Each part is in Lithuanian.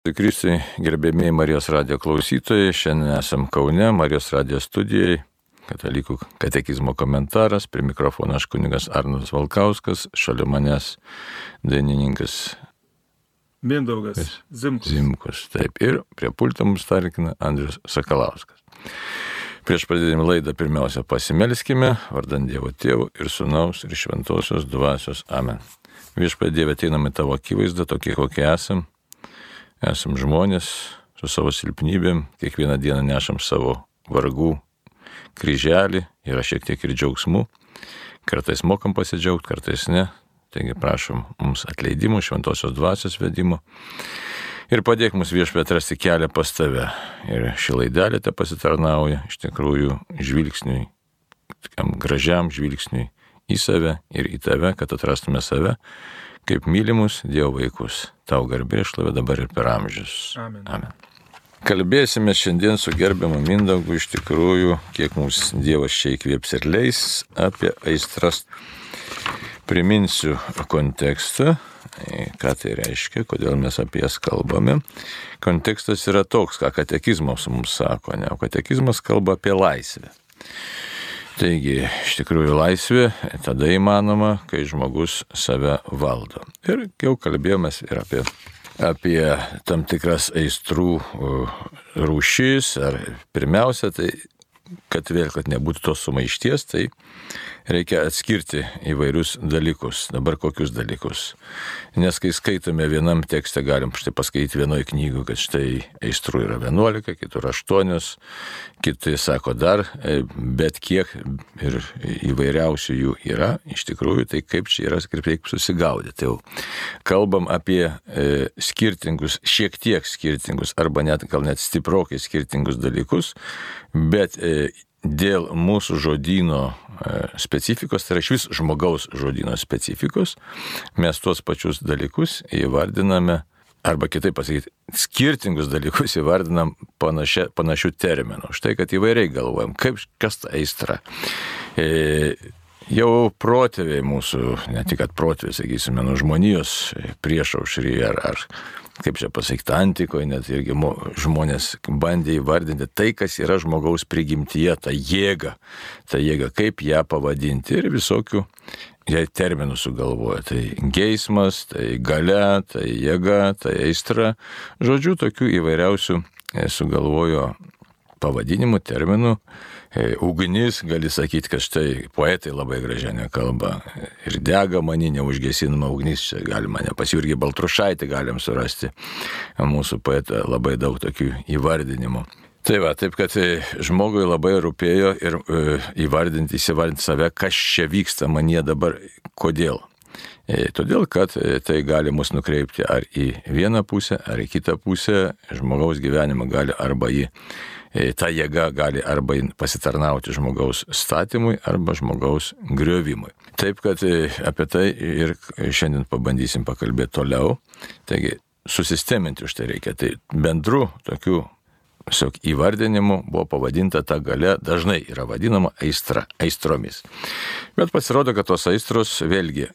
Kristai, gerbėmiai Marijos radio klausytojai, šiandien esam Kaune, Marijos radio studijai, katalikų katekizmo komentaras, prie mikrofono aš kunigas Arnas Valkauskas, šalia manęs dainininkas Mindaugas Zimkus. Zimkus. Taip, ir prie pulto mums tarkina Andrius Sakalauskas. Prieš pradėdami laidą pirmiausia pasimelskime, vardant Dievo Tėvų ir Sūnaus ir Šventosios Dvasios Amen. Viešpadė Dieve ateiname tavo akivaizdą, tokie kokie esam esam žmonės su savo silpnybėm, kiekvieną dieną nešam savo vargų kryželį, yra šiek tiek ir džiaugsmų, kartais mokam pasidžiaugti, kartais ne, taigi prašom mums atleidimų, šventosios dvasios vedimo. Ir padėk mums viešpė atrasti kelią pas tave. Ir ši laidelė te pasitarnauja iš tikrųjų žvilgsniui, tokiam gražiam žvilgsniui į save ir į tave, kad atrastume save kaip mylimus Dievo vaikus. Tau garbė šlovė dabar ir per amžius. Amen. Amen. Kalbėsime šiandien su gerbiamu Mindaugu iš tikrųjų, kiek mums Dievas čia įkvėps ir leis apie aistras. Priminsiu kontekstą, ką tai reiškia, kodėl mes apie jas kalbame. Kontekstas yra toks, ką katekizmas mums sako, ne, o katekizmas kalba apie laisvę. Taigi, iš tikrųjų laisvė tada įmanoma, kai žmogus save valdo. Ir jau kalbėjomės ir apie, apie tam tikras aistrų rūšis, ar pirmiausia, tai kad vėl, kad nebūtų tos sumaišties, tai reikia atskirti įvairius dalykus. Dabar kokius dalykus? Nes kai skaitome vienam tekste, galim štai paskaityti vienoje knygoje, kad štai aistrų yra 11, kitur 8, kiti sako dar, e, bet kiek ir įvairiausių jų yra, iš tikrųjų, tai kaip čia yra, kaip reikia susigaudyti. Tai jau kalbam apie e, skirtingus, šiek tiek skirtingus, arba net gal net stiprokai skirtingus dalykus, bet e, dėl mūsų žodino e, specifikos, tai yra iš vis žmogaus žodino specifikos, mes tuos pačius dalykus įvardiname, arba kitaip pasakyti, skirtingus dalykus įvardinam panašia, panašių terminų. Štai, kad įvairiai galvojam, kaip, kas ta aistra. E, jau protėviai mūsų, ne tik protėviai, sakysime, nuo žmonijos prieš aušrį ar, ar kaip čia pasakyti, antikoje net irgi žmonės bandė įvardinti tai, kas yra žmogaus prigimtyje, tą jėgą, tą jėgą, kaip ją pavadinti ir visokių jai terminų sugalvoja. Tai geismas, tai gale, tai jėga, tai aistra. Žodžiu, tokių įvairiausių e, sugalvojo pavadinimų, terminų ugnis, gali sakyti, kad štai poetai labai gražiai nekalba. Ir dega mani neužgesinama ugnis, čia galima, ne pas Jurgį Baltrušaitį galim surasti. Mūsų poetą labai daug tokių įvardinimų. Tai va, taip kad e, žmogui labai rūpėjo ir e, įvardinti, įsivardinti save, kas čia vyksta manie dabar, kodėl. Todėl, kad tai gali mus nukreipti ar į vieną pusę, ar į kitą pusę, žmogaus gyvenimą gali arba į E, ta jėga gali arba pasitarnauti žmogaus statymui, arba žmogaus griovimui. Taip kad e, apie tai ir šiandien pabandysim pakalbėti toliau. Taigi, susisteminti už tai reikia. Tai bendru tokiu tiesiog įvardinimu buvo pavadinta ta gale, dažnai yra vadinama aistra, aistromis. Bet pasirodo, kad tos aistros vėlgi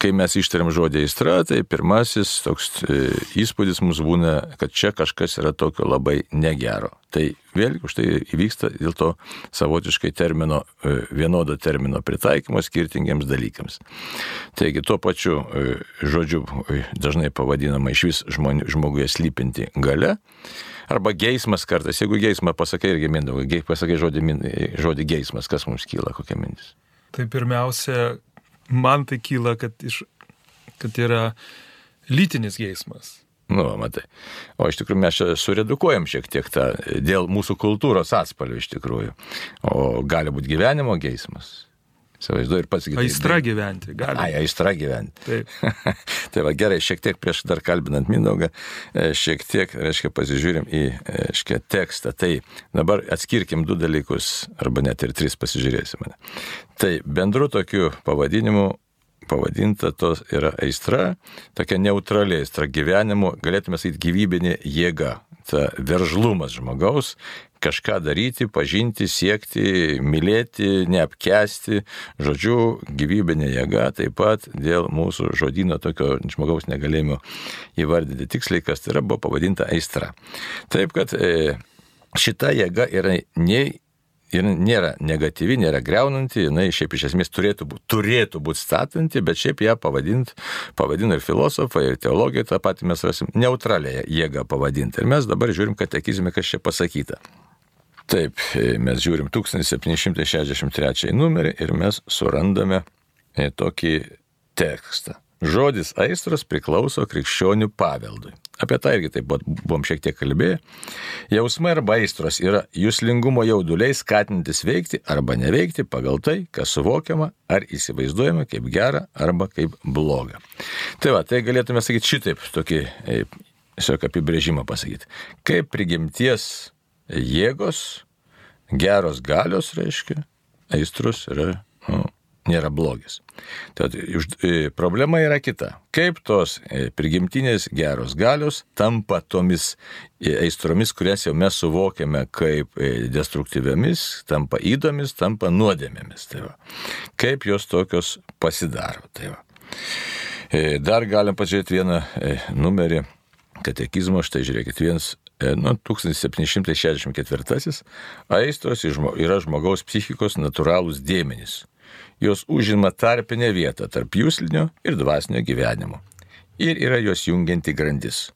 kai mes ištariam žodį aistra, tai pirmasis toks e, įspūdis mums būna, kad čia kažkas yra tokio labai negero. Tai vėlgi už tai įvyksta dėl to savotiškai termino, e, vienodo termino pritaikymo skirtingiems dalykams. Taigi tuo pačiu e, žodžiu dažnai pavadinama iš vis žmonių, žmoguje slypinti gale. Arba geismas kartais, jeigu geismą pasakai irgi mindaugai, pasakai žodį, žodį geismas, kas mums kyla, kokia mintis? Tai pirmiausia, man tai kyla, kad, iš, kad yra lytinis geismas. Nu, matai. O iš tikrųjų mes suredukuojam šiek tiek tą dėl mūsų kultūros atspalvių iš tikrųjų. O gali būti gyvenimo geismas. Įsivaizduoju ir pats gyventi. Aistra gyventi, gali. Ai, aistra gyventi. Taip. tai va gerai, šiek tiek prieš dar kalbinant Mindaugą, e, šiek tiek, reiškia, pasižiūrim į, e, reiškia, tekstą. Tai dabar atskirkim du dalykus, arba net ir tris pasižiūrėsime. Tai bendru tokiu pavadinimu pavadinta tos yra aistra, tokia neutrali aistra gyvenimu, galėtume sakyti gyvybinė jėga, ta veržlumas žmogaus, kažką daryti, pažinti, siekti, mylėti, neapkesti. Žodžiu, gyvybinė jėga taip pat dėl mūsų žodino tokio žmogaus negalėjimo įvardyti tiksliai, kas tai yra, buvo pavadinta aistra. Taip kad e, šita jėga yra nei ir nėra negatyvi, nėra greunanti, jinai šiaip iš esmės turėtų būti, turėtų būti statanti, bet šiaip ją pavadint, pavadino ir filosofai, ir teologai, tą patį mes rasim neutralią jėgą pavadinti. Ir mes dabar žiūrim katekizme, kas čia pasakyta. Taip, mes žiūrim 1763 numerį ir mes surandame e, tokį tekstą. Žodis aistros priklauso krikščionių paveldui. Apie tai irgi taip buvom šiek tiek kalbėję. Jausmai arba aistros yra jūslingumo jauduliai skatinantis veikti arba neveikti pagal tai, kas suvokiama ar įsivaizduojama kaip gera arba kaip bloga. Tai va, tai galėtume sakyti šitaip, tokį e, tiesiog apibrėžimą pasakyti. Kaip prigimties jėgos, geros galios, reiškia, aistros yra nu, nėra blogis. Tad e, problema yra kita. Kaip tos e, prigimtinės geros galios tampa tomis e, aistromis, kurias jau mes suvokiame kaip destruktyviamis, tampa įdomis, tampa nuodėmėmis. Tai va. kaip jos tokios pasidaro. Tai va. Dar galim pažiūrėti vieną numerį katekizmo, štai žiūrėkit, vienas nu, 1764. Aistros yra žmogaus psichikos natūralūs dėmenys jos užima tarpinę vietą tarp jūslinio ir dvasinio gyvenimo. Ir yra jos jungianti grandis.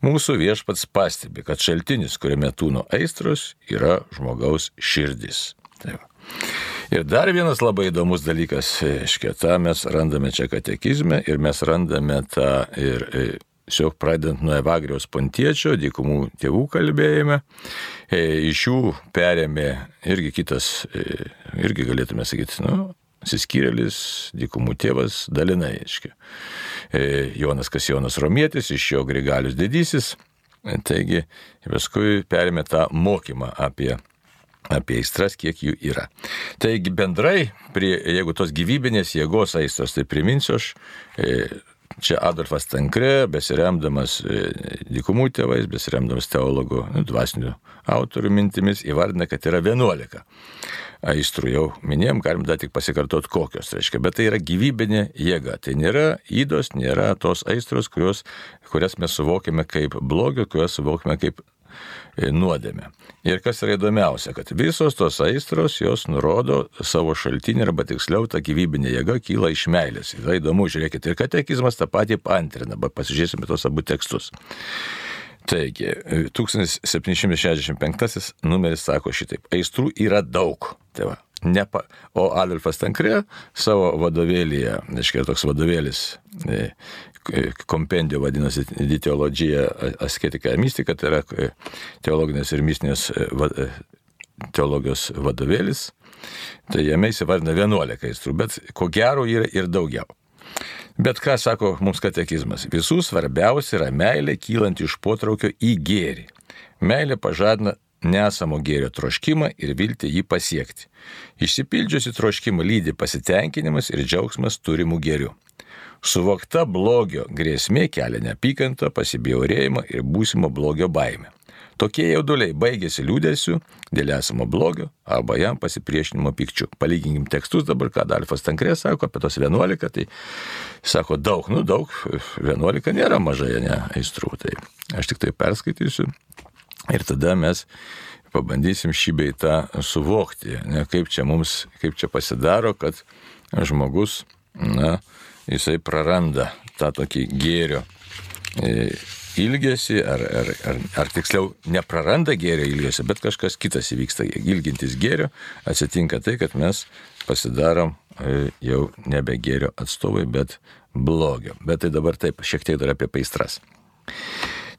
Mūsų viešpats pastebi, kad šaltinis, kuriame tūno aistros, yra žmogaus širdis. Tai va. ir dar vienas labai įdomus dalykas, aiškiai, tą mes randame čia katekizme ir mes randame tą ir, ir tiesiog pradedant nuo Evagrijos pontiečio, dykumų tėvų kalbėjime, e, iš jų perėmė irgi kitas, e, irgi galėtume sakyti, nu, Siskyrėlis, dykumų tėvas dalinai, aiškiai. E, Jonas Kasijonas Romietis, iš jo Grigalius Didysis. E, taigi, paskui perėmė tą mokymą apie apie aistras, kiek jų yra. Taigi bendrai, prie, jeigu tos gyvybinės jėgos aistros, tai priminsiu aš, e, čia Adolfas Tankre, besiremdamas dykumų tėvais, besiremdamas teologų, nu, dvasinių autorių mintimis, įvardina, kad yra 11 aistrų jau minėjom, galim dar tik pasikartoti kokios, reiškia, bet tai yra gyvybinė jėga. Tai nėra įdos, nėra tos aistros, kurios, kurias mes suvokiame kaip blogio, kurias suvokiame kaip e, nuodėmė. Ir kas yra įdomiausia, kad visos tos aistros jos nurodo savo šaltinį arba tiksliau ta gyvybinė jėga kyla iš meilės. Tai įdomu, žiūrėkit, ir katekizmas tą patį pantrina, bet pasižiūrėsime tos abu tekstus. Taigi, 1765 numeris sako šitaip, aistrų yra daug. Tai va, nepa, o Adolfas Tankrė savo vadovėlyje, aiškiai toks vadovėlis, e, kompendijo vadinasi Diteologija, asketika ir mistika, tai yra e, teologinės ir mistinės e, teologijos vadovėlis. Tai jame įsivardina 11 aistrų, bet ko gero yra ir daugiau. Bet ką sako mums katekizmas? Visų svarbiausia yra meilė kylanti iš potraukio į gėrį. Meilė pažadina nesamo gėrio troškimą ir viltį jį pasiekti. Išsipildžiusi troškimą lydi pasitenkinimas ir džiaugsmas turimų gėrių. Suvokta blogio grėsmė kelia neapykantą, pasibjaurėjimą ir būsimo blogio baimę. Tokie jauduliai baigėsi liūdėsiu dėl esamo blogio arba jam pasipriešinimo pykčiu. Palyginkim tekstus dabar, ką Dalfas Tankrė sako apie tos 11, tai sako daug, nu daug, 11 nėra mažai, ne, aistrų. Tai aš tik tai perskaitysiu ir tada mes pabandysim šį beitą suvokti, ne, kaip čia mums, kaip čia pasidaro, kad žmogus, na, jisai praranda tą tokį gėrio e, ilgesį, ar, ar, ar, ar tiksliau nepraranda gėrio ilgesį, bet kažkas kitas įvyksta. Ilgintis gėrio atsitinka tai, kad mes pasidarom e, jau nebe gėrio atstovai, bet blogio. Bet tai dabar taip, šiek tiek dar apie paistras.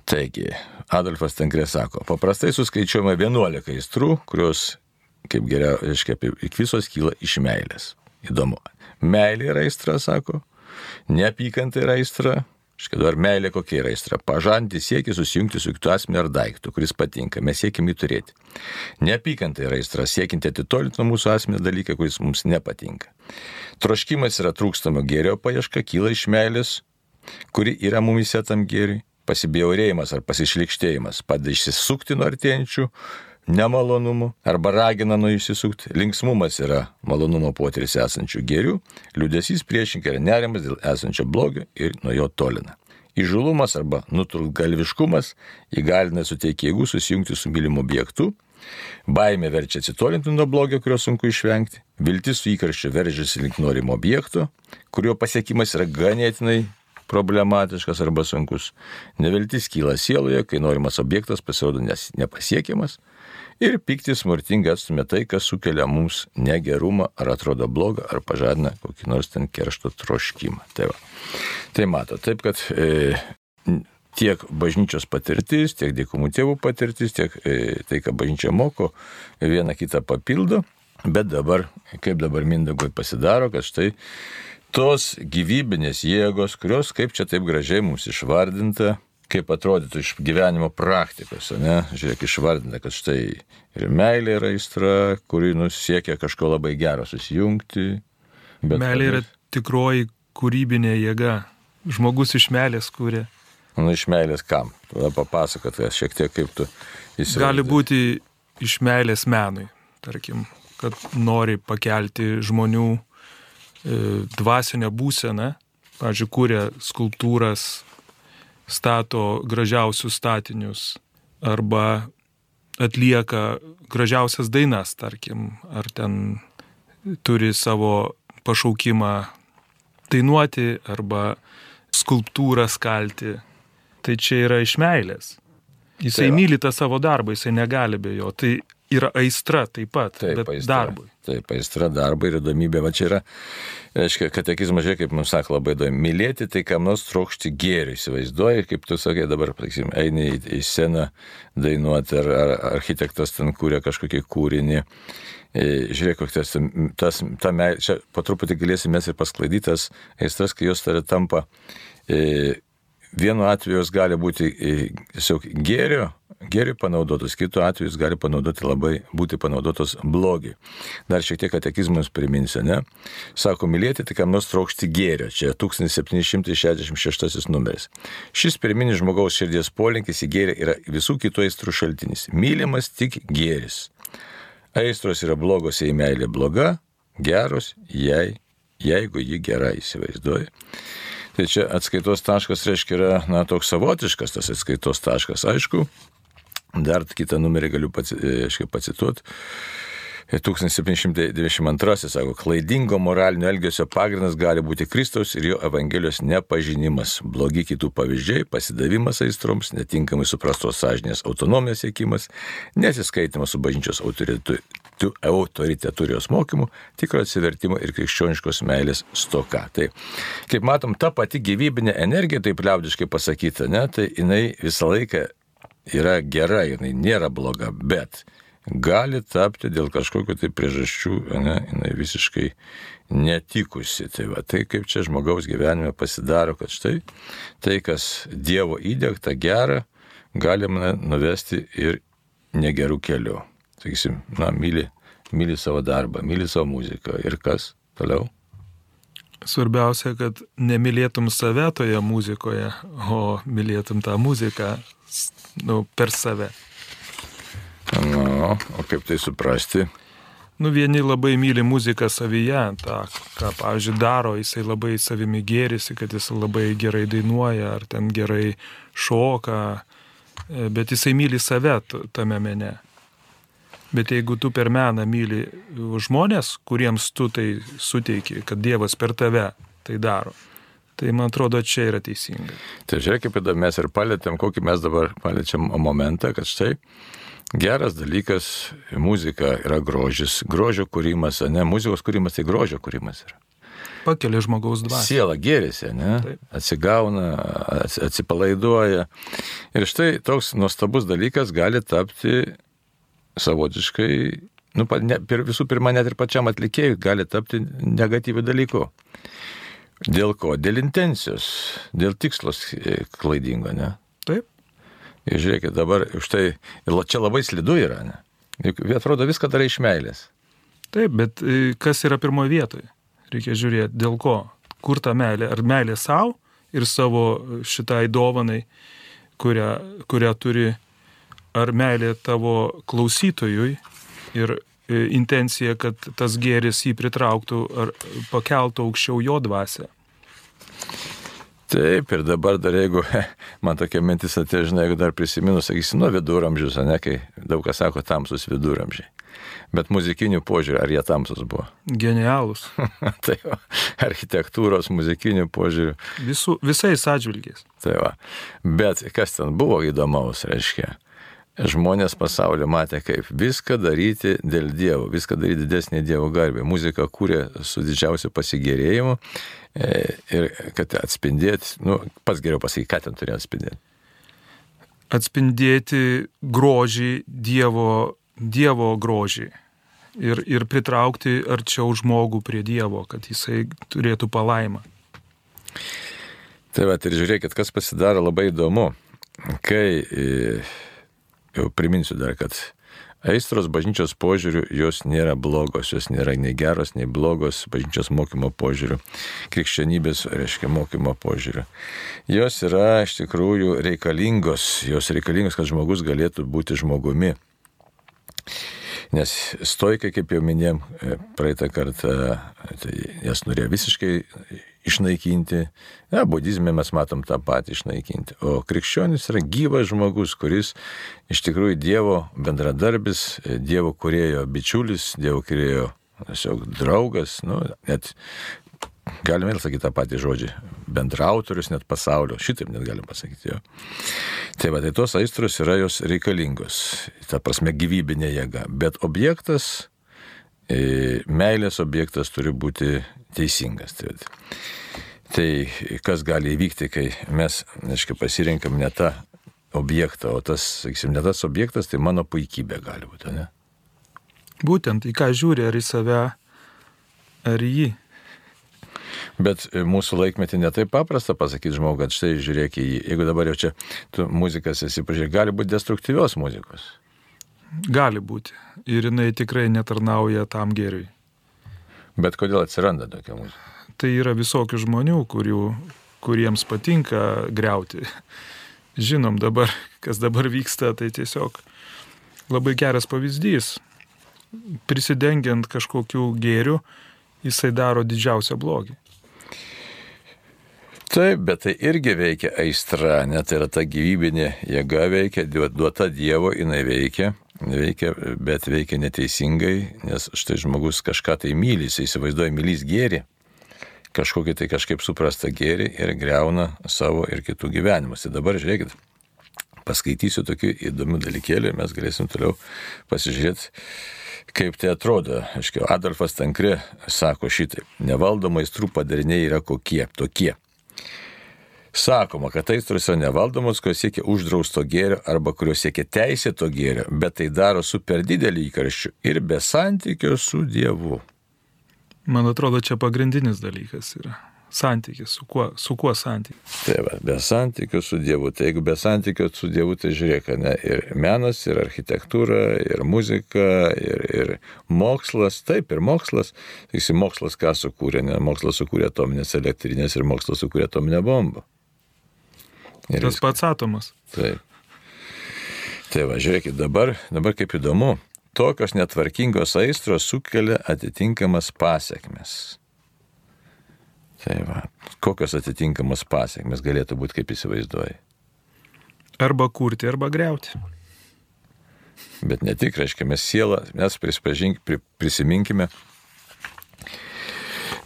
Taigi, Adolfas Tenkrė sako, paprastai suskaičiuojama 11 aistrų, kurios, kaip geriau, reiškia, visos kyla iš meilės. Įdomu. Meilė yra aistra, sako, neapykanta yra aistra, Škai dabar meilė kokia yra aistra. Pažanti siekia susijungti su kitu asmeniu ar daiktu, kuris patinka. Mes siekim jį turėti. Neapykanta yra aistra, siekinti atitolinti nuo mūsų asmenio dalyką, kuris mums nepatinka. Troškimas yra trūkstamo gėrio paieška, kyla iš meilės, kuri yra mumise tam gėriui. Pasibjaurėjimas ar pasišlikštėjimas padeda išsisukti nuo artėjančių nemalonumų arba ragina nuo išsisukti. Linksmumas yra malonumo potyris esančių gėrių, liūdėsys priešinkai yra nerimas dėl esančio blogio ir nuo jo tolina. Įžulumas arba nutrūgalviškumas įgalina suteikti jėgų susijungti su mylimu objektu, baimė verčia atsitolinti nuo blogio, kurio sunku išvengti, viltis su įkarščiu veržiasi link norimo objekto, kurio pasiekimas yra ganėtinai problematiškas arba sunkus. Neviltis kyla sieloje, kai norimas objektas pasirodo nepasiekiamas. Ir piktis smurtingai atstumia tai, kas sukelia mums negerumą, ar atrodo blogą, ar pažadina kokį nors ten keršto troškimą. Tai, va. tai mato, taip kad e, tiek bažnyčios patirtis, tiek dėkumų tėvų patirtis, tiek e, tai, ką bažnyčia moko, viena kitą papildo. Bet dabar, kaip dabar Mindagoj pasidaro, kad štai tos gyvybinės jėgos, kurios, kaip čia taip gražiai mums išvardinta, kaip atrodytų iš gyvenimo praktikos, ne? Žiūrėk, išvardinta, kad štai ir meilė yra aistra, kuri nusiekia kažko labai gero susijungti. Meilė yra tikroji kūrybinė jėga. Žmogus iš meilės kūrė. Nu, iš meilės kam? Tada papasakot, šiek tiek kaip tu įsivaizduoji. Gali būti iš meilės menui, tarkim, kad nori pakelti žmonių E, dvasinę būseną, pavyzdžiui, kūrė skulptūras, stato gražiausius statinius arba atlieka gražiausias dainas, tarkim, ar ten turi savo pašaukimą dainuoti arba skulptūrą skalti. Tai čia yra iš meilės. Jisai tai myli tą savo darbą, jisai negali be jo. Tai yra aistra taip pat, taip, aistra, darbui. Taip, aistra darbui ir įdomybė. Va čia yra, aiškiai, katekizmas, žiūrėk, kaip mums sako labai įdomu, mylėti tai kam nors trokšti gėrį, įsivaizduoji, kaip tu sakai dabar, sakysim, eini į, į sceną dainuoti, ar, ar architektas ten kūrė kažkokį kūrinį. E, žiūrėk, koks tas, tas ta meilė, čia po truputį galėsime ir pasklaidytas aistras, kai jos tari tampa. E, vienu atveju jos gali būti e, tiesiog gėrio, gėriui panaudotos, kitu atveju jis gali panaudoti labai, būti panaudotos blogiui. Dar šiek tiek katekizmus priminsiu, ne? Sako, mylėti tik kam nors trokšti gėrio, čia 1766 numeris. Šis pirminis žmogaus širdies polinkis į gėrį yra visų kitų aistrų šaltinis. Mylimas tik gėris. Aistros yra blogos, jei meilė bloga, geros, jei, jeigu ji gerai įsivaizduoja. Tai čia atskaitos taškas reiškia yra, na, toks savotiškas tas atskaitos taškas. Aišku, Dar kitą numerį galiu paci, e, pacituoti. 1792 sako, klaidingo moralinio elgesio pagrindas gali būti Kristaus ir jo Evangelijos nepažinimas, blogi kitų pavyzdžiai, pasidavimas aistroms, netinkamai suprastos sąžinės autonomijos siekimas, nesiskaitimas su bažnyčios autoritetu, autoriteturijos mokymu, tikro atsivertimo ir krikščioniškos meilės stoka. Tai, kaip matom, ta pati gyvybinė energija, taip liaudiškai pasakyta, ne, tai jinai visą laiką yra gera, jinai nėra bloga, bet gali tapti dėl kažkokiu tai priežasčių, ne, jinai visiškai netikusi. Tai, va, tai kaip čia žmogaus gyvenime pasidaro, kad štai tai, kas Dievo įdėkta gera, galima nuvesti ir negerų kelių. Sakysim, na, myli, myli savo darbą, myli savo muziką ir kas toliau. Svarbiausia, kad nemylėtum save toje muzikoje, o mylėtum tą muziką nu, per save. Na, o kaip tai suprasti? Nu, vieni labai myli muziką savyje, tą, ką, pavyzdžiui, daro, jisai labai savimi gėrisi, kad jis labai gerai dainuoja, ar ten gerai šoka, e, bet jisai myli save tame mene. Bet jeigu tu per meną myli žmonės, kuriems tu tai suteiki, kad Dievas per tave tai daro, Tai man atrodo, čia yra teisinga. Tai žiūrėk, kaip mes ir palėtėm, kokį mes dabar palėčiam momentą, kad štai geras dalykas, muzika yra grožis, grožio kūrimas, ne muzikos kūrimas, tai grožio kūrimas yra. Pakelia žmogaus dvasią. Siela gėrisi, ne? Taip. Atsigauna, atsipalaiduoja. Ir štai toks nuostabus dalykas gali tapti savotiškai, nu, ne, visų pirma, net ir pačiam atlikėjui gali tapti negatyvių dalykų. Dėl ko? Dėl intencijos, dėl tikslos e, klaidingo, ne? Ir žiūrėkit, dabar už tai, ir čia labai slidu yra, ne? Juk atrodo viską darai iš meilės. Taip, bet e, kas yra pirmoje vietoje? Reikia žiūrėti, dėl ko? Kur ta meilė? Ar meilė savo ir savo šitai dovanai, kurią, kurią turi ar meilė tavo klausytojui ir e, intencija, kad tas gėris jį pritrauktų ar pakeltų aukščiau jo dvasę. Taip, ir dabar dar jeigu, man tokia mintis atėjo, žinai, jeigu dar prisimenu, sakysi, nuo viduramžius, ne, kai daug kas sako tamsus viduramžiai. Bet muzikinių požiūrių, ar jie tamsus buvo? Genialus. tai va, architektūros, muzikinių požiūrių. Visų, visais atžvilgiais. Tai va. Bet kas ten buvo įdomaus, reiškia? Žmonės pasaulio matė, kaip viską daryti dėl Dievo, viską daryti didesnį Dievo garbę. Muziką kūrė su didžiausiu pasigėrėjimu e, ir kad atspindėti, nu, pats geriau pasakyti, ką ten turėjo atspindėti. Atspindėti grožį Dievo, dievo grožį ir, ir pritraukti arčiau žmogų prie Dievo, kad jisai turėtų palaimą. Tai va, ir žiūrėkit, kas pasidaro labai įdomu, kai e, jau priminsiu dar, kad aistros bažnyčios požiūrių jos nėra blogos, jos nėra nei geros, nei blogos bažnyčios mokymo požiūrių, krikščionybės, reiškia, mokymo požiūrių. Jos yra iš tikrųjų reikalingos, jos reikalingos, kad žmogus galėtų būti žmogumi. Nes stoikai, kaip jau minėjom e, praeitą kartą, tai jas norėjo visiškai išnaikinti. Ja, budizme mes matom tą patį išnaikinti. O krikščionis yra gyvas žmogus, kuris iš tikrųjų Dievo bendradarbis, Dievo kurėjo bičiulis, Dievo kurėjo tiesiog draugas, nu, net galime ir sakyti tą patį žodžį, bendrautorius net pasaulio, šitaip net galim pasakyti jo. Tai va, tai tos aistros yra jos reikalingos, ta prasme gyvybinė jėga, bet objektas meilės objektas turi būti teisingas. Tai, tai kas gali įvykti, kai mes, aiškiai, pasirinkam ne tą objektą, o tas, sakysim, ne tas objektas, tai mano puikybė gali būti, ne? Būtent, į ką žiūri, ar į save, ar į jį. Bet mūsų laikmetį netaip paprasta pasakyti žmogui, kad štai žiūrėk į jį. Jeigu dabar jau čia tu muzikas esi, pažiūrėk, gali būti destruktyvios muzikos. Gali būti. Ir jinai tikrai netarnauja tam gėriui. Bet kodėl atsiranda tokia muzika? Tai yra visokių žmonių, kurių, kuriems patinka greuti. Žinom dabar, kas dabar vyksta, tai tiesiog labai geras pavyzdys. Prisidengiant kažkokiu gėriu, jisai daro didžiausią blogį. Taip, bet tai irgi veikia aistra, net tai yra ta gyvybinė jėga veikia, duota Dievo, jinai veikia veikia, bet veikia neteisingai, nes štai žmogus kažką tai myli, jis įsivaizduoja mylys gėri, kažkokį tai kažkaip suprastą gėrį ir greuna savo ir kitų gyvenimus. Tai dabar žiūrėkit, paskaitysiu tokių įdomių dalykėlių ir mes galėsim toliau pasižiūrėti, kaip tai atrodo. Aiškiai, Adolfas Tankri sako šitai, nevaldomai strų padariniai yra kokie, tokie. Sakoma, kad aistros yra nevaldomos, kurios siekia uždrausto gėrio arba kurios siekia teisėto gėrio, bet tai daro su per dideliu įkarščiu ir be santykio su Dievu. Man atrodo, čia pagrindinis dalykas yra. Santykis, su kuo, su kuo santykis? Tai va, be santykio su Dievu. Tai jeigu be santykio su Dievu, tai žiūrėk, ne, ir menas, ir architektūra, ir muzika, ir, ir mokslas, taip, ir mokslas. Taigi mokslas ką sukūrė, ne, mokslas sukūrė atominės elektrinės ir mokslas sukūrė atominę bombą. Ir Tas pats atomas. Taip. Tai va, žiūrėkit, dabar, dabar kaip įdomu, tokios netvarkingos aistros sukelia atitinkamas pasiekmes. Tai va, kokios atitinkamos pasiekmes galėtų būti, kaip įsivaizduoji. Arba kurti, arba greuti. Bet ne tik, reiškia, mes sielą, mes prisiminkime,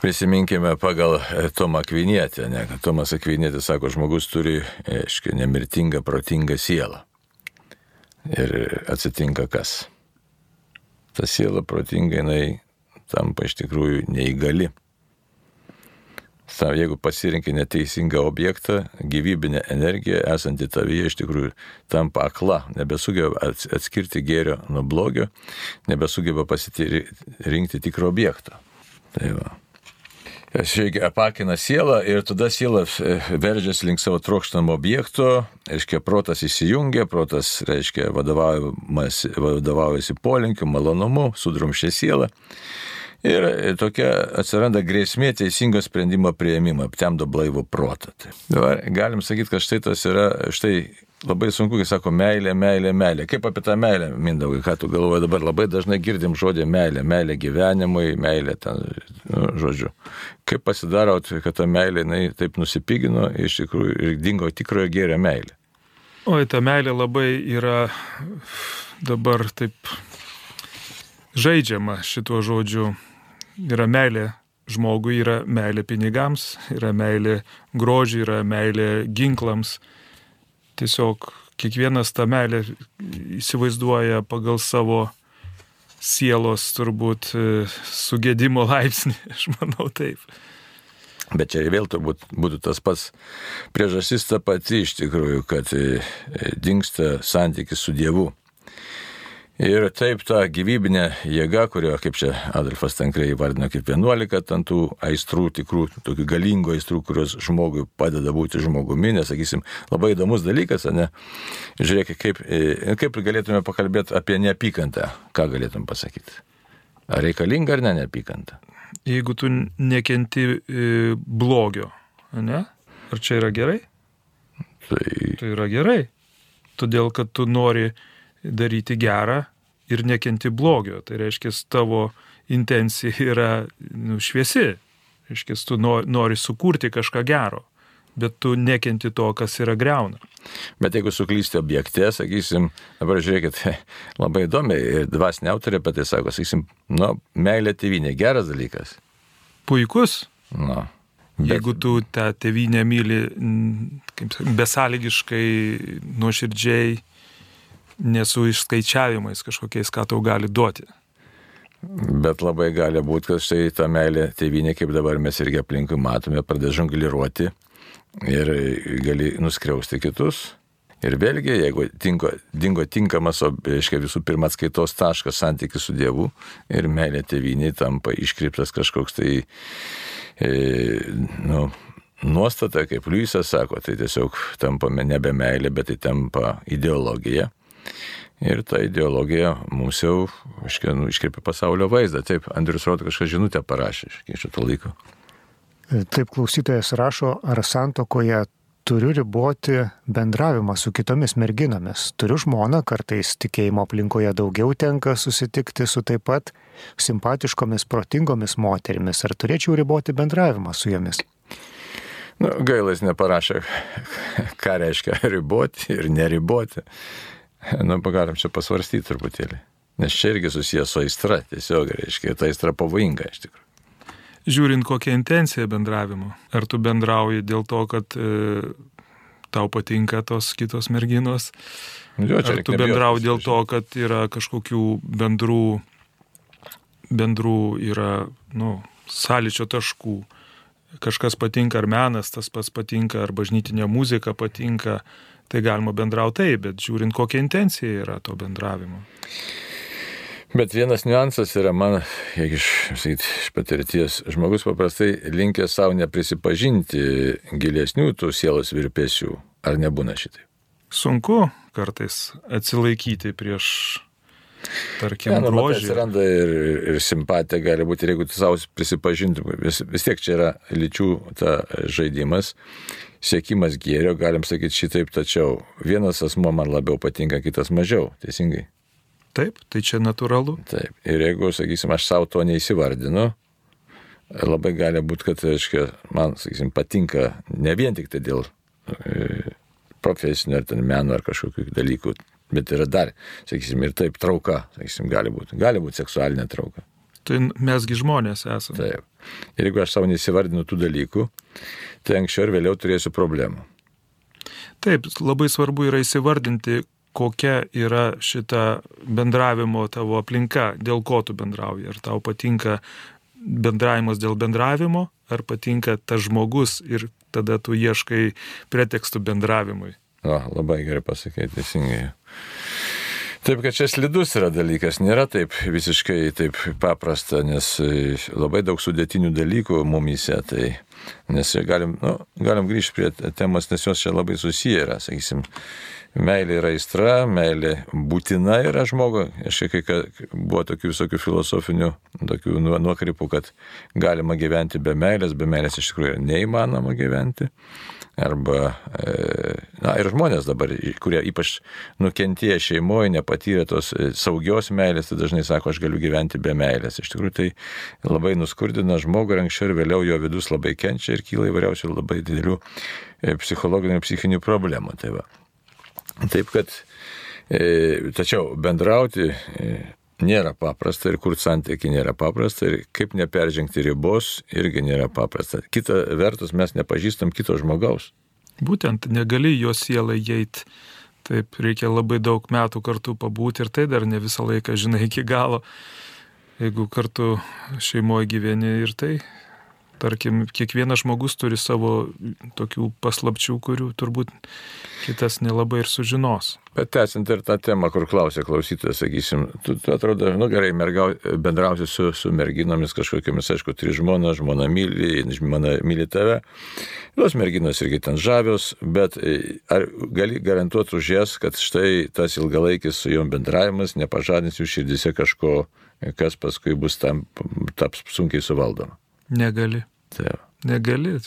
Prisiminkime pagal e, Tomą Akvinietę, ne, Tomas Akvinėtis sako, žmogus turi, aiškiai, nemirtingą, protingą sielą. Ir atsitinka kas? Ta siela protinga, jinai tampa iš tikrųjų neįgali. Tam, jeigu pasirinkai neteisingą objektą, gyvybinė energija esanti tavyje iš tikrųjų tampa akla, nebesugeba atskirti gėrio nuo blogio, nebesugeba pasirinkti tikro objekto. Tai va šiaip apakina sielą ir tada siela e, veržiasi link savo trokštamo objekto, reiškia, protas įsijungia, protas, reiškia, vadovaujasi polinkiu, malonumu, sudrumščia sielą. Ir e, tokia atsiranda grėsmė teisingo sprendimo prieimimo, aptemdo blaivų protą. Tai dabar galim sakyti, kad štai tas yra, štai labai sunku, kai sako meilė, meilė, meilė. Kaip apie tą meilę, Mindaugai, ką tu galvoji dabar, labai dažnai girdim žodį meilė, meilė gyvenimui, meilė ten, nu, žodžiu. Kaip pasidaro, kad ta meilė, jinai taip nusipigino iš tikrųjų ir dingo tikrojo gėrio meilė. Oi, ta meilė labai yra dabar taip žaidžiama šituo žodžiu. Yra meilė žmogui, yra meilė pinigams, yra meilė grožiui, yra meilė ginklams. Tiesiog kiekvienas tą meilę įsivaizduoja pagal savo sielos turbūt e, sugėdimo laipsnį, aš manau taip. Bet čia vėl turbūt būtų tas pats priežastis ta pati iš tikrųjų, kad e, dinksta santykis su Dievu. Ir taip ta gyvybinė jėga, kurio, kaip čia Adolfas Tankrei įvardino, kaip 11 ten tų aistrų, tikrų, tokių galingų aistrų, kurios žmogui padeda būti žmogumi, nes, sakysim, labai įdomus dalykas, ne? Žiūrėkit, kaip, e, kaip galėtume pakalbėti apie neapykantą, ką galėtum pasakyti. Ar reikalinga ar ne neapykanta? Jeigu tu nekenti e, blogio, ne? Ar čia yra gerai? Tai, Tai yra gerai. Todėl, kad tu nori daryti gerą ir nekenti blogio. Tai reiškia, tavo intencija yra nu, šviesi. Reiškia, tu no- nori sukurti kažką gero, bet tu nekenti to, kas yra greuna. bet jeigu suklysti objekte, sakysim, dabar žiūrėkit, labai įdomi ir dvasinė autorė apie tai sako, sakysim, nu, meilė tėvynė, geras dalykas. Puikus, Nu, bet... jeigu tu tą tėvynę myli kaip besąlygiškai, nuoširdžiai, nesu išskaičiavimais kažkokiais, ką tau gali duoti. Bet labai gali būti, kad štai ta meilė tėvynė, kaip dabar mes irgi aplinkui matome, pradeda žongliruoti ir gali nuskriausti kitus. Ir vėlgi, jeigu tinko, dingo tinkamas, o, reiškia, visų pirma atskaitos taškas santykis su Dievu ir meilė tėviniai tampa iškreiptas kažkoks tai, e, nu, nuostata, kaip Liujisas sako, tai tiesiog tampame nebe meilė, bet tai tampa ideologija. Ir ta ideologija mums jau nu, iškreipia pasaulio vaizdą. Taip, Andrius Rodo kažką žinutę parašė iš šito laiko. Taip klausytojas rašo, ar santokoje turiu riboti bendravimą su kitomis merginomis. Turiu žmoną, kartais tikėjimo aplinkoje daugiau tenka susitikti su taip pat simpatiškomis, protingomis moterimis. Ar turėčiau riboti bendravimą su jomis? Nu, gailas neparašė, ką reiškia riboti ir neriboti. Nu, pagalim čia pasvarstyti truputėlį. Nes čia irgi susijęs su aistra, tiesiog reiškia, ta aistra pavojinga iš tikrųjų. Žiūrint, kokia intencija bendravimo. Ar tu bendrauji dėl to, kad e, tau patinka tos kitos merginos, Jo, čia ar tu bendrauji dėl to, kad yra kažkokių bendrų, bendrų yra, nu, sąlyčio taškų. Kažkas patinka ar menas, tas pats patinka, ar bažnytinė muzika patinka, tai galima bendrauti taip, bet žiūrint, kokia intencija yra to bendravimo. Bet vienas niuansas yra man, jeigu iš, sakyt, iš patirties, žmogus paprastai linkia savo neprisipažinti gilesnių tų sielos virpesių. Ar nebūna šitai? Sunku kartais atsilaikyti prieš, tarkim, Ne, nu, grožį. atsiranda ir, ir simpatija gali būti, jeigu tu savo prisipažintum, vis, vis tiek čia yra lyčių ta žaidimas, siekimas gėrio, galim sakyti šitaip, tačiau vienas asmo man labiau patinka, kitas mažiau, teisingai. Taip, tai čia natūralu. Taip. Ir jeigu, sakysim, aš savo to neįsivardinu, labai gali būti, kad, aiškiai, man, sakysim, patinka ne vien tik tai dėl e, profesinio ar ten meno ar kažkokių dalykų, bet yra dar, sakysim, ir taip trauka, sakysim, gali būti. Gali būti seksualinė trauka. Tai mesgi žmonės esame. Taip. Ir jeigu aš savo neįsivardinu tų dalykų, tai anksčiau ir vėliau turėsiu problemų. Taip, labai svarbu yra įsivardinti, kokia yra šita bendravimo tavo aplinka, dėl ko tu bendrauji. Ar tau patinka bendravimas dėl bendravimo, ar patinka tas žmogus ir tada tu ieškai pretekstų bendravimui. O, labai gerai pasakė, teisingai. Taip, kad čia slidus yra dalykas, nėra taip visiškai taip paprasta, nes e, labai daug sudėtinių dalykų mumise, tai nes galim, nu, galim grįžti prie temos, nes jos čia labai susiję yra, sakysim, meilė yra aistra, meilė būtina yra žmogui. Aš kai buvo tokių visokių filosofinių, tokių nuokrypų, kad galima gyventi be meilės, be meilės iš tikrųjų neįmanoma gyventi. Arba, e, na ir žmonės dabar, kurie ypač nukentėję šeimoje, nepatyrė tos e, saugios meilės, tai dažnai sako, aš galiu gyventi be meilės. Iš tikrųjų tai labai nuskurdina žmogų ir anksčiau ir vėliau jo vidus labai kenčia ir kyla įvairiausių labai didelių e, psichologinių ir psichinių problemų. Tai va. Taip kad, e, tačiau bendrauti e, nėra paprasta ir kur santykiai nėra paprasta ir kaip neperžengti ribos irgi nėra paprasta. Kita vertus, mes nepažįstam kito žmogaus. Būtent negali jo sielą įeiti. Taip, reikia labai daug metų kartu pabūti ir tai dar ne visą laiką žinai iki galo. Jeigu kartu šeimoje gyveni ir tai Tarkim, kiekvienas žmogus turi savo tokių paslapčių, kurių turbūt kitas nelabai ir sužinos. Bet tęsiant ir tą temą, kur klausė klausytojas, sakysim, tu, tu atrodo, nu gerai, mergau, bendrausi su, su merginomis kažkokiamis, aišku, turi žmoną, žmona myli, žmona myli tave. Tos merginos irgi ten žavios, bet e, ar gali garantuoti už jas, kad štai tas ilgalaikis su jom bendravimas nepažadins jų širdise kažko, kas paskui bus tam, taps sunkiai suvaldoma? Negali. Taip. Negali.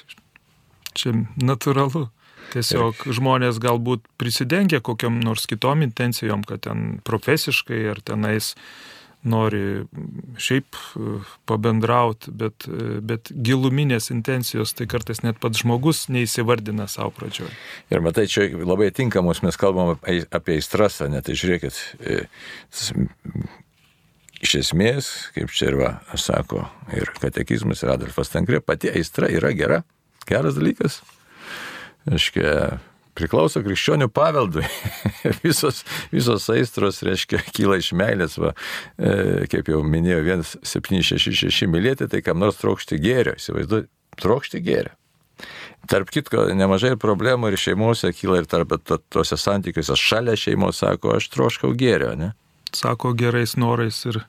Čia natūralu. Tiesiog žmonės galbūt prisidengia kokiam nors kitom intencijom, kad ten profesiškai ar tenais nori šiaip e, pabendrauti, bet, e, bet giluminės intencijos tai kartais net pats žmogus neįsivardina savo pradžioje. Ir matai, čia labai tinkamos mes kalbam apie įstrasą, net tai žiūrėkit, e, Iš esmės, kaip čia ir va, sako ir katekizmas, ir Adolfas Tankrė, pati aistra yra gera, geras dalykas. Aiškia, priklauso krikščionių paveldui. visos, visos aistros, reiškia, kyla iš meilės, va, e, kaip jau minėjau, 1766 mylėti, tai kam nors trokšti gėrio, įsivaizduoju, trokšti gėrio. Tarp kitko, nemažai problemų ir šeimose kyla ir tarp tose santykiuose šalia šeimos sako, aš troškau gėrio, ne? Sako gerais norais ir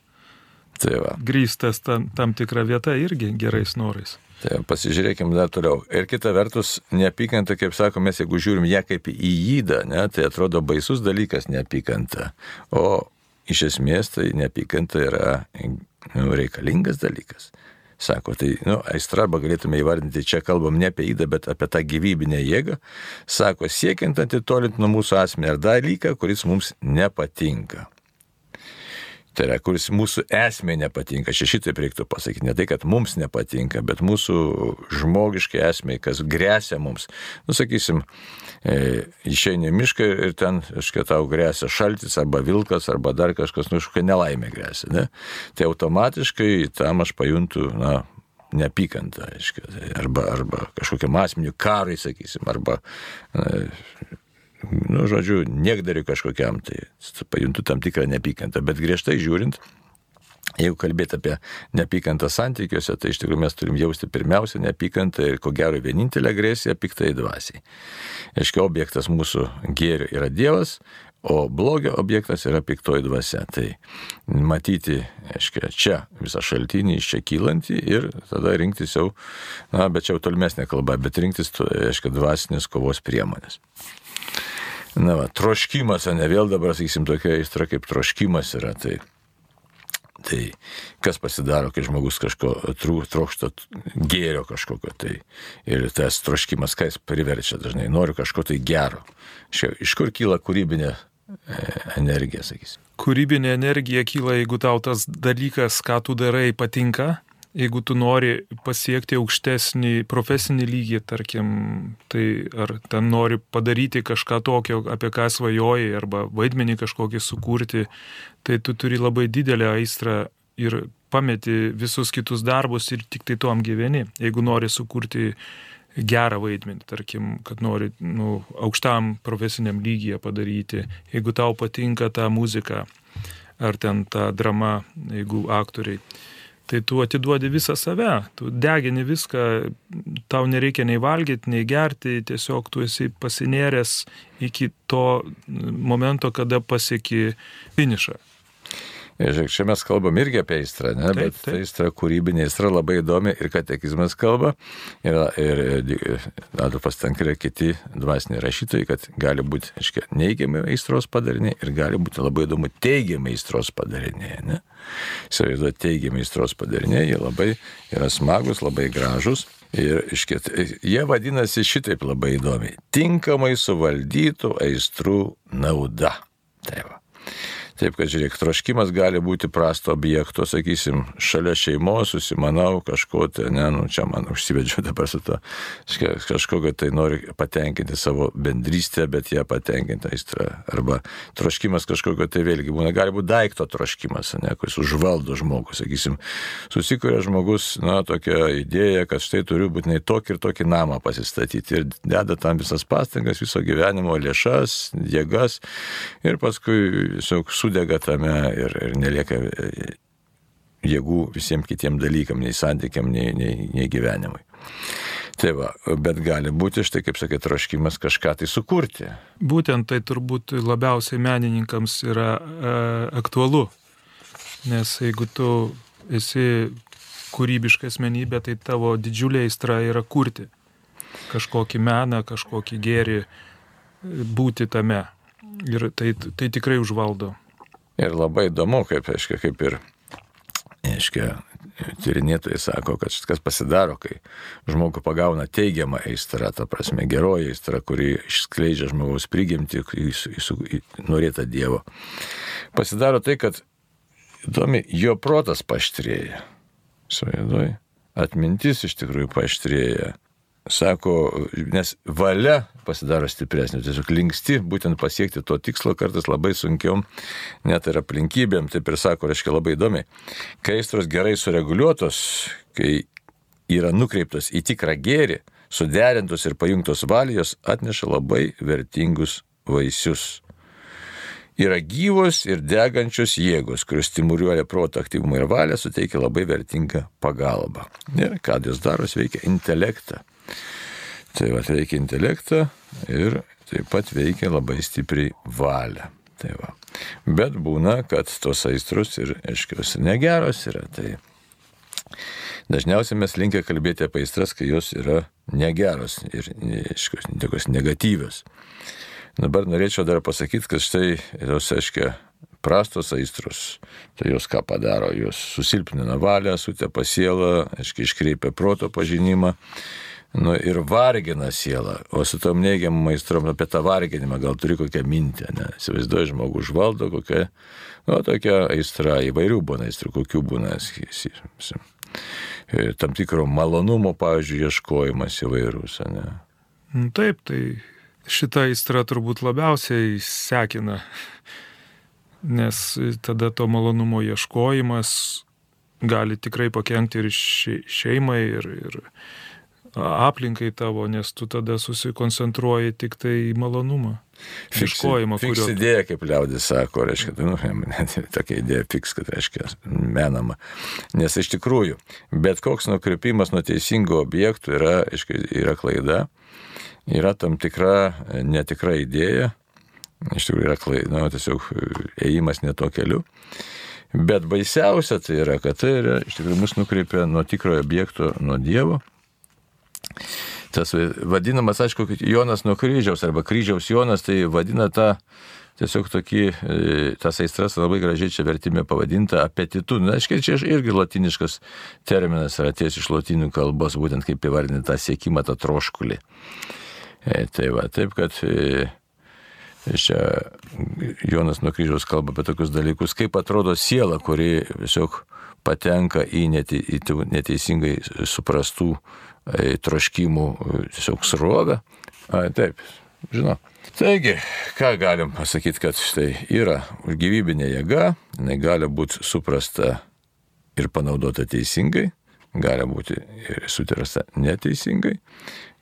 tai va. grįstas tam, tam tikra vieta irgi gerais norais. Tai pasižiūrėkime dar toliau. Ir kita vertus, neapykanta, kaip sakome, jeigu žiūrim ją kaip į įdą, ne, tai atrodo baisus dalykas neapykanta. O iš esmės tai neapykanta yra nu, reikalingas dalykas. Sako, tai, nu, aistra, arba galėtume įvardinti, čia kalbam ne apie įdą, bet apie tą gyvybinę jėgą. Sako, siekiant atitolinti nuo mūsų asmenį ar dalyką, kuris mums nepatinka. Tai yra, kuris mūsų esmė nepatinka. Čia šitaip reiktų pasakyti. Ne tai, kad mums nepatinka, bet mūsų žmogiškai esmė, kas grėsia mums. Nusakysim, e, išeini mišką ir ten, aiškiai, tau grėsia šaltis arba vilkas arba dar kažkas, nu, kažkokia nelaimė grėsia. Ne? Tai automatiškai tam aš pajuntu, na, neapykantą, aiškiai, arba, arba kažkokiam asmeniu karai, sakysim, arba nu, žodžiu, niekdariu kažkokiam, tai pajuntu tam tikrą neapykantą. Bet griežtai žiūrint, jeigu kalbėti apie neapykantą santykiuose, tai iš tikrųjų mes turim jausti pirmiausia neapykantą ir ko gero vienintelę agresiją piktai dvasiai. Aiškiai, objektas mūsų gėrio yra Dievas, o blogio objektas yra piktoji dvasia. Tai matyti, aiškiai, čia visą šaltinį iš čia kylantį ir tada rinktis jau, na, bet čia jau tolimesnė kalba, bet rinktis, aiškiai, dvasinės kovos priemonės. Na, va, troškimas, o ne vėl dabar, sakysim, tokia aistra kaip troškimas yra. Tai, tai kas pasidaro, kai žmogus kažko trokšta gėrio kažkokio. Tai, ir tas troškimas, ką jis priverčia dažnai, noriu kažko tai gero. Šia, iš kur kyla kūrybinė e, energija, sakysim? Kūrybinė energija kyla, jeigu tau tas dalykas, ką tu darai, patinka jeigu tu nori pasiekti aukštesnį profesinį lygį, tarkim, tai ar ten nori padaryti kažką tokio, apie ką svajoji, arba vaidmenį kažkokį sukurti, tai tu turi labai didelę aistrą ir pameti visus kitus darbus ir tik tai tuom gyveni. Jeigu nori sukurti gerą vaidmenį, tarkim, kad nori nu, aukštam profesiniam lygyje padaryti, jeigu tau patinka ta muzika ar ten ta drama, jeigu aktoriai tai tu atiduodi visą save, tu degini viską, tau nereikia nei valgyti, nei gerti, tiesiog tu esi pasinėręs iki to momento, kada pasieki finišą. Ir žiūrėk, čia mes kalbam irgi apie aistrą, ne? Taip, bet taip. tai aistra kūrybinė aistra labai įdomi ir katekizmas kalba. Ir, ir, ir Adolfas Tankirė kiti dvasiniai rašytojai, kad gali būti, aiškiai, neigiami aistros padariniai ir gali būti labai įdomu teigiami aistros padariniai. Ne? Įsivaizduoju, teigiami aistros padariniai, jie labai yra smagus, labai gražus. Ir iškėt, jie vadinasi šitaip labai įdomiai. Tinkamai suvaldytų aistrų nauda. Tai va. Taip, kad žiūrėk, troškimas gali būti prasto objekto, sakysim, šalia šeimos, susimanau kažko, tai, ne, nu, čia man užsivedžiau dabar su to, kažkokio tai nori patenkinti savo bendrystę, bet ją patenkinti aistrą. Arba troškimas kažkokio tai vėlgi būna, gali būti daikto troškimas, ne, kuris užvaldo žmogų, sakysim, susikuria žmogus, na, tokia idėja, kad štai turiu būtinai tokį ir tokį namą pasistatyti. Ir deda tam visas pastangas, viso gyvenimo lėšas, jėgas. Ir paskui tiesiog sudega tame ir, ir nelieka e, jėgų visiems kitiem dalykam, nei santykiam, nei, nei, nei gyvenimui. Tai va, bet gali būti, štai kaip sakė, troškimas kažką tai sukurti. Būtent tai turbūt labiausiai menininkams yra e, aktualu. Nes jeigu tu esi kūrybiška asmenybė, tai tavo didžiulė aistra yra kurti kažkokį meną, kažkokį gėrį, būti tame. Ir tai, tai tikrai užvaldo. Ir labai įdomu, kaip, aiškia, kaip ir, aiškia, tyrinėtojai sako, kad kas pasidaro, kai žmogų pagauna teigiamą aistrą, ta prasme, geroji aistra, kuri išskleidžia žmogaus prigimti į, į, į, į norėtą Dievo. Pasidaro tai, kad įdomi, jo protas paštrėja. Suėdoj. Atmintis iš tikrųjų paštrėja. Sako, nes valia pasidaro stipresnė, tiesiog linksti būtent pasiekti to tikslo kartais labai sunkiom, net ir aplinkybėm, taip ir sako, reiškia labai įdomi. Kai aistros gerai sureguliuotos, kai yra nukreiptos į tikrą gėrį, suderintos ir pajungtos valijos, atneša labai vertingus vaisius. Yra gyvos ir degančios jėgos, kurios stimuliuoja proto aktyvumą ir valią, suteikia labai vertingą pagalbą. Ir ką jos daro, veikia intelektą. Tai va, veikia intelektą ir taip pat veikia labai stipriai valią. Tai va. Bet būna, kad tos aistros ir, aiškios, negeros yra. Tai dažniausiai mes linkę kalbėti apie aistras, kai jos yra negeros ir, aiškios, tokios negatyvios. Dabar norėčiau dar pasakyti, kad štai jos, aiškiai, prastos aistros, tai jos ką padaro, jos susilpnina valią, sutepa sielą, aiškiai, iškreipia proto pažinimą. Nu, ir vargina sielą, o su tom neigiamom aistrom apie tą varginimą gal turi kokią mintį, ne? Įsivaizduoju, žmogus užvaldo kokią, nu, tokia aistra, įvairių būna aistrų, kokių būna, sakysim, tam tikro malonumo, pavyzdžiui, ieškojimas įvairūs, ne? Nu, Taip, tai šita aistra turbūt labiausiai sekina, nes tada to malonumo ieškojimas gali tikrai pakengti ir še- šeimai, ir, ir aplinkai tavo, nes tu tada susikoncentruoji tik tai į malonumą. Ieškojimą, Fiks kurio. idėja, kaip liaudis sako, reiškia, tai, nu, net tokia idėja fiks, kad reiškia menama. Nes iš tikrųjų, bet koks nukrypimas nuo teisingų objektų yra, aiškia, yra klaida, yra tam tikra netikra idėja, iš tikrųjų yra klaida, nu, tiesiog ėjimas ne to keliu. Bet baisiausia tai yra, kad tai yra, iš tikrųjų mus nukreipia nuo tikrojo objekto, nuo Dievo. Tas vadinamas, aišku, Jonas nuo kryžiaus arba kryžiaus Jonas, tai vadina tą tiesiog tokį, e, tas aistras labai gražiai čia vertimė pavadinta apetitu. Na, aiškiai, čia irgi latiniškas terminas yra ties iš lotinių kalbos, būtent kaip įvardinti tą siekimą, tą troškulį. E, tai va, taip, kad e, čia Jonas nuo kryžiaus kalba apie tokius dalykus, kaip atrodo siela, kuri tiesiog patenka į, neteisingai suprastų e, troškimų e, tiesiog srovę. A, taip, žinau. Taigi, ką galim pasakyti, kad štai yra gyvybinė jėga, jinai gali būti suprasta ir panaudota teisingai, gali būti ir sutirasta neteisingai.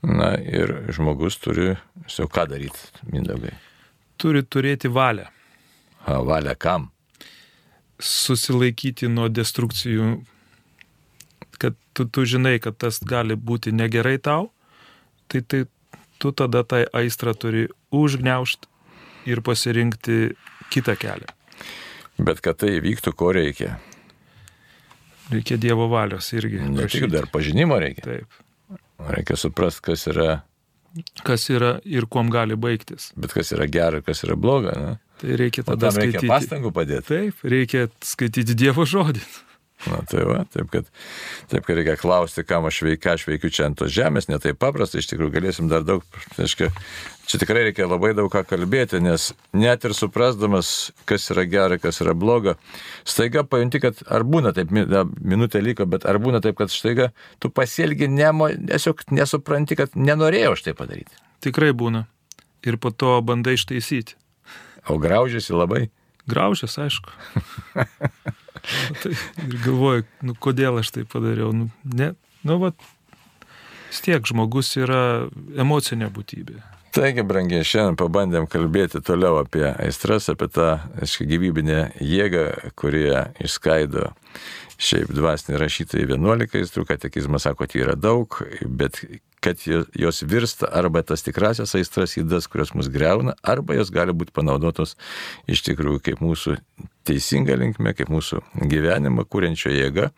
Na ir žmogus turi, jau ką daryti, mindaugai. Turi turėti valią, A, valia kam? susilaikyti nuo destrukcijų, kad tu, tu žinai, kad tas gali būti negerai tau, tai, tai tu tada tą aistrą turi užgneušti ir pasirinkti kitą kelią. Bet kad tai įvyktų, ko reikia? Reikia Dievo valios irgi. Ne tik dar pažinimo reikia. Taip. Reikia suprasti, kas yra, Kas yra ir kuom gali baigtis. bet kas yra gera, kas yra bloga. Ne? Tai reikia tada reikia skaityti. pastangų padėti. Taip, reikia skaityti Dievo žodį. Na tai va, taip kad, taip kad reikia klausti, kam aš veikiu, aš veikiu čia ant tos žemės, ne taip paprasta, iš tikrųjų galėsim dar daug, reiškia, čia tikrai reikia labai daug ką kalbėti, nes net ir suprasdamas, kas yra gera, kas yra bloga, staiga pajunti, kad ar būna taip, minutė liko, bet ar būna taip, kad staiga tu pasielgi, nemo, tiesiog nesupranti, kad nenorėjau aš tai padaryti. Tikrai būna. Ir po to bandai ištaisyti. O graužiasi labai. Graužės, aišku. Tai ir galvoju, nu kodėl aš tai padariau. Nu, ne, nu va, vis tiek žmogus yra emocinė būtybė. Taigi, brangiai, šiandien pabandėm kalbėti toliau apie aistras, apie tą aiškiai, gyvybinę jėgą, kurie išskaido šiaip dvasinį rašytojai 11 aistrų, katekizmas sako, tai yra daug, bet kad jo- jos virsta arba tas tikrasias aistras įdas, kurios mus greuna, arba jos gali būti panaudotos iš tikrųjų kaip mūsų teisinga linkme, kaip mūsų gyvenimą kūrenčio jėga.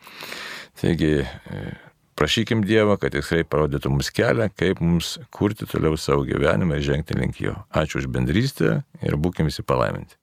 Taigi, e, prašykim Dievą, kad tikrai parodytų mums kelią, kaip mums kurti toliau savo gyvenimą ir žengti link jo. Ačiū už bendrystę ir būkim visi palaiminti.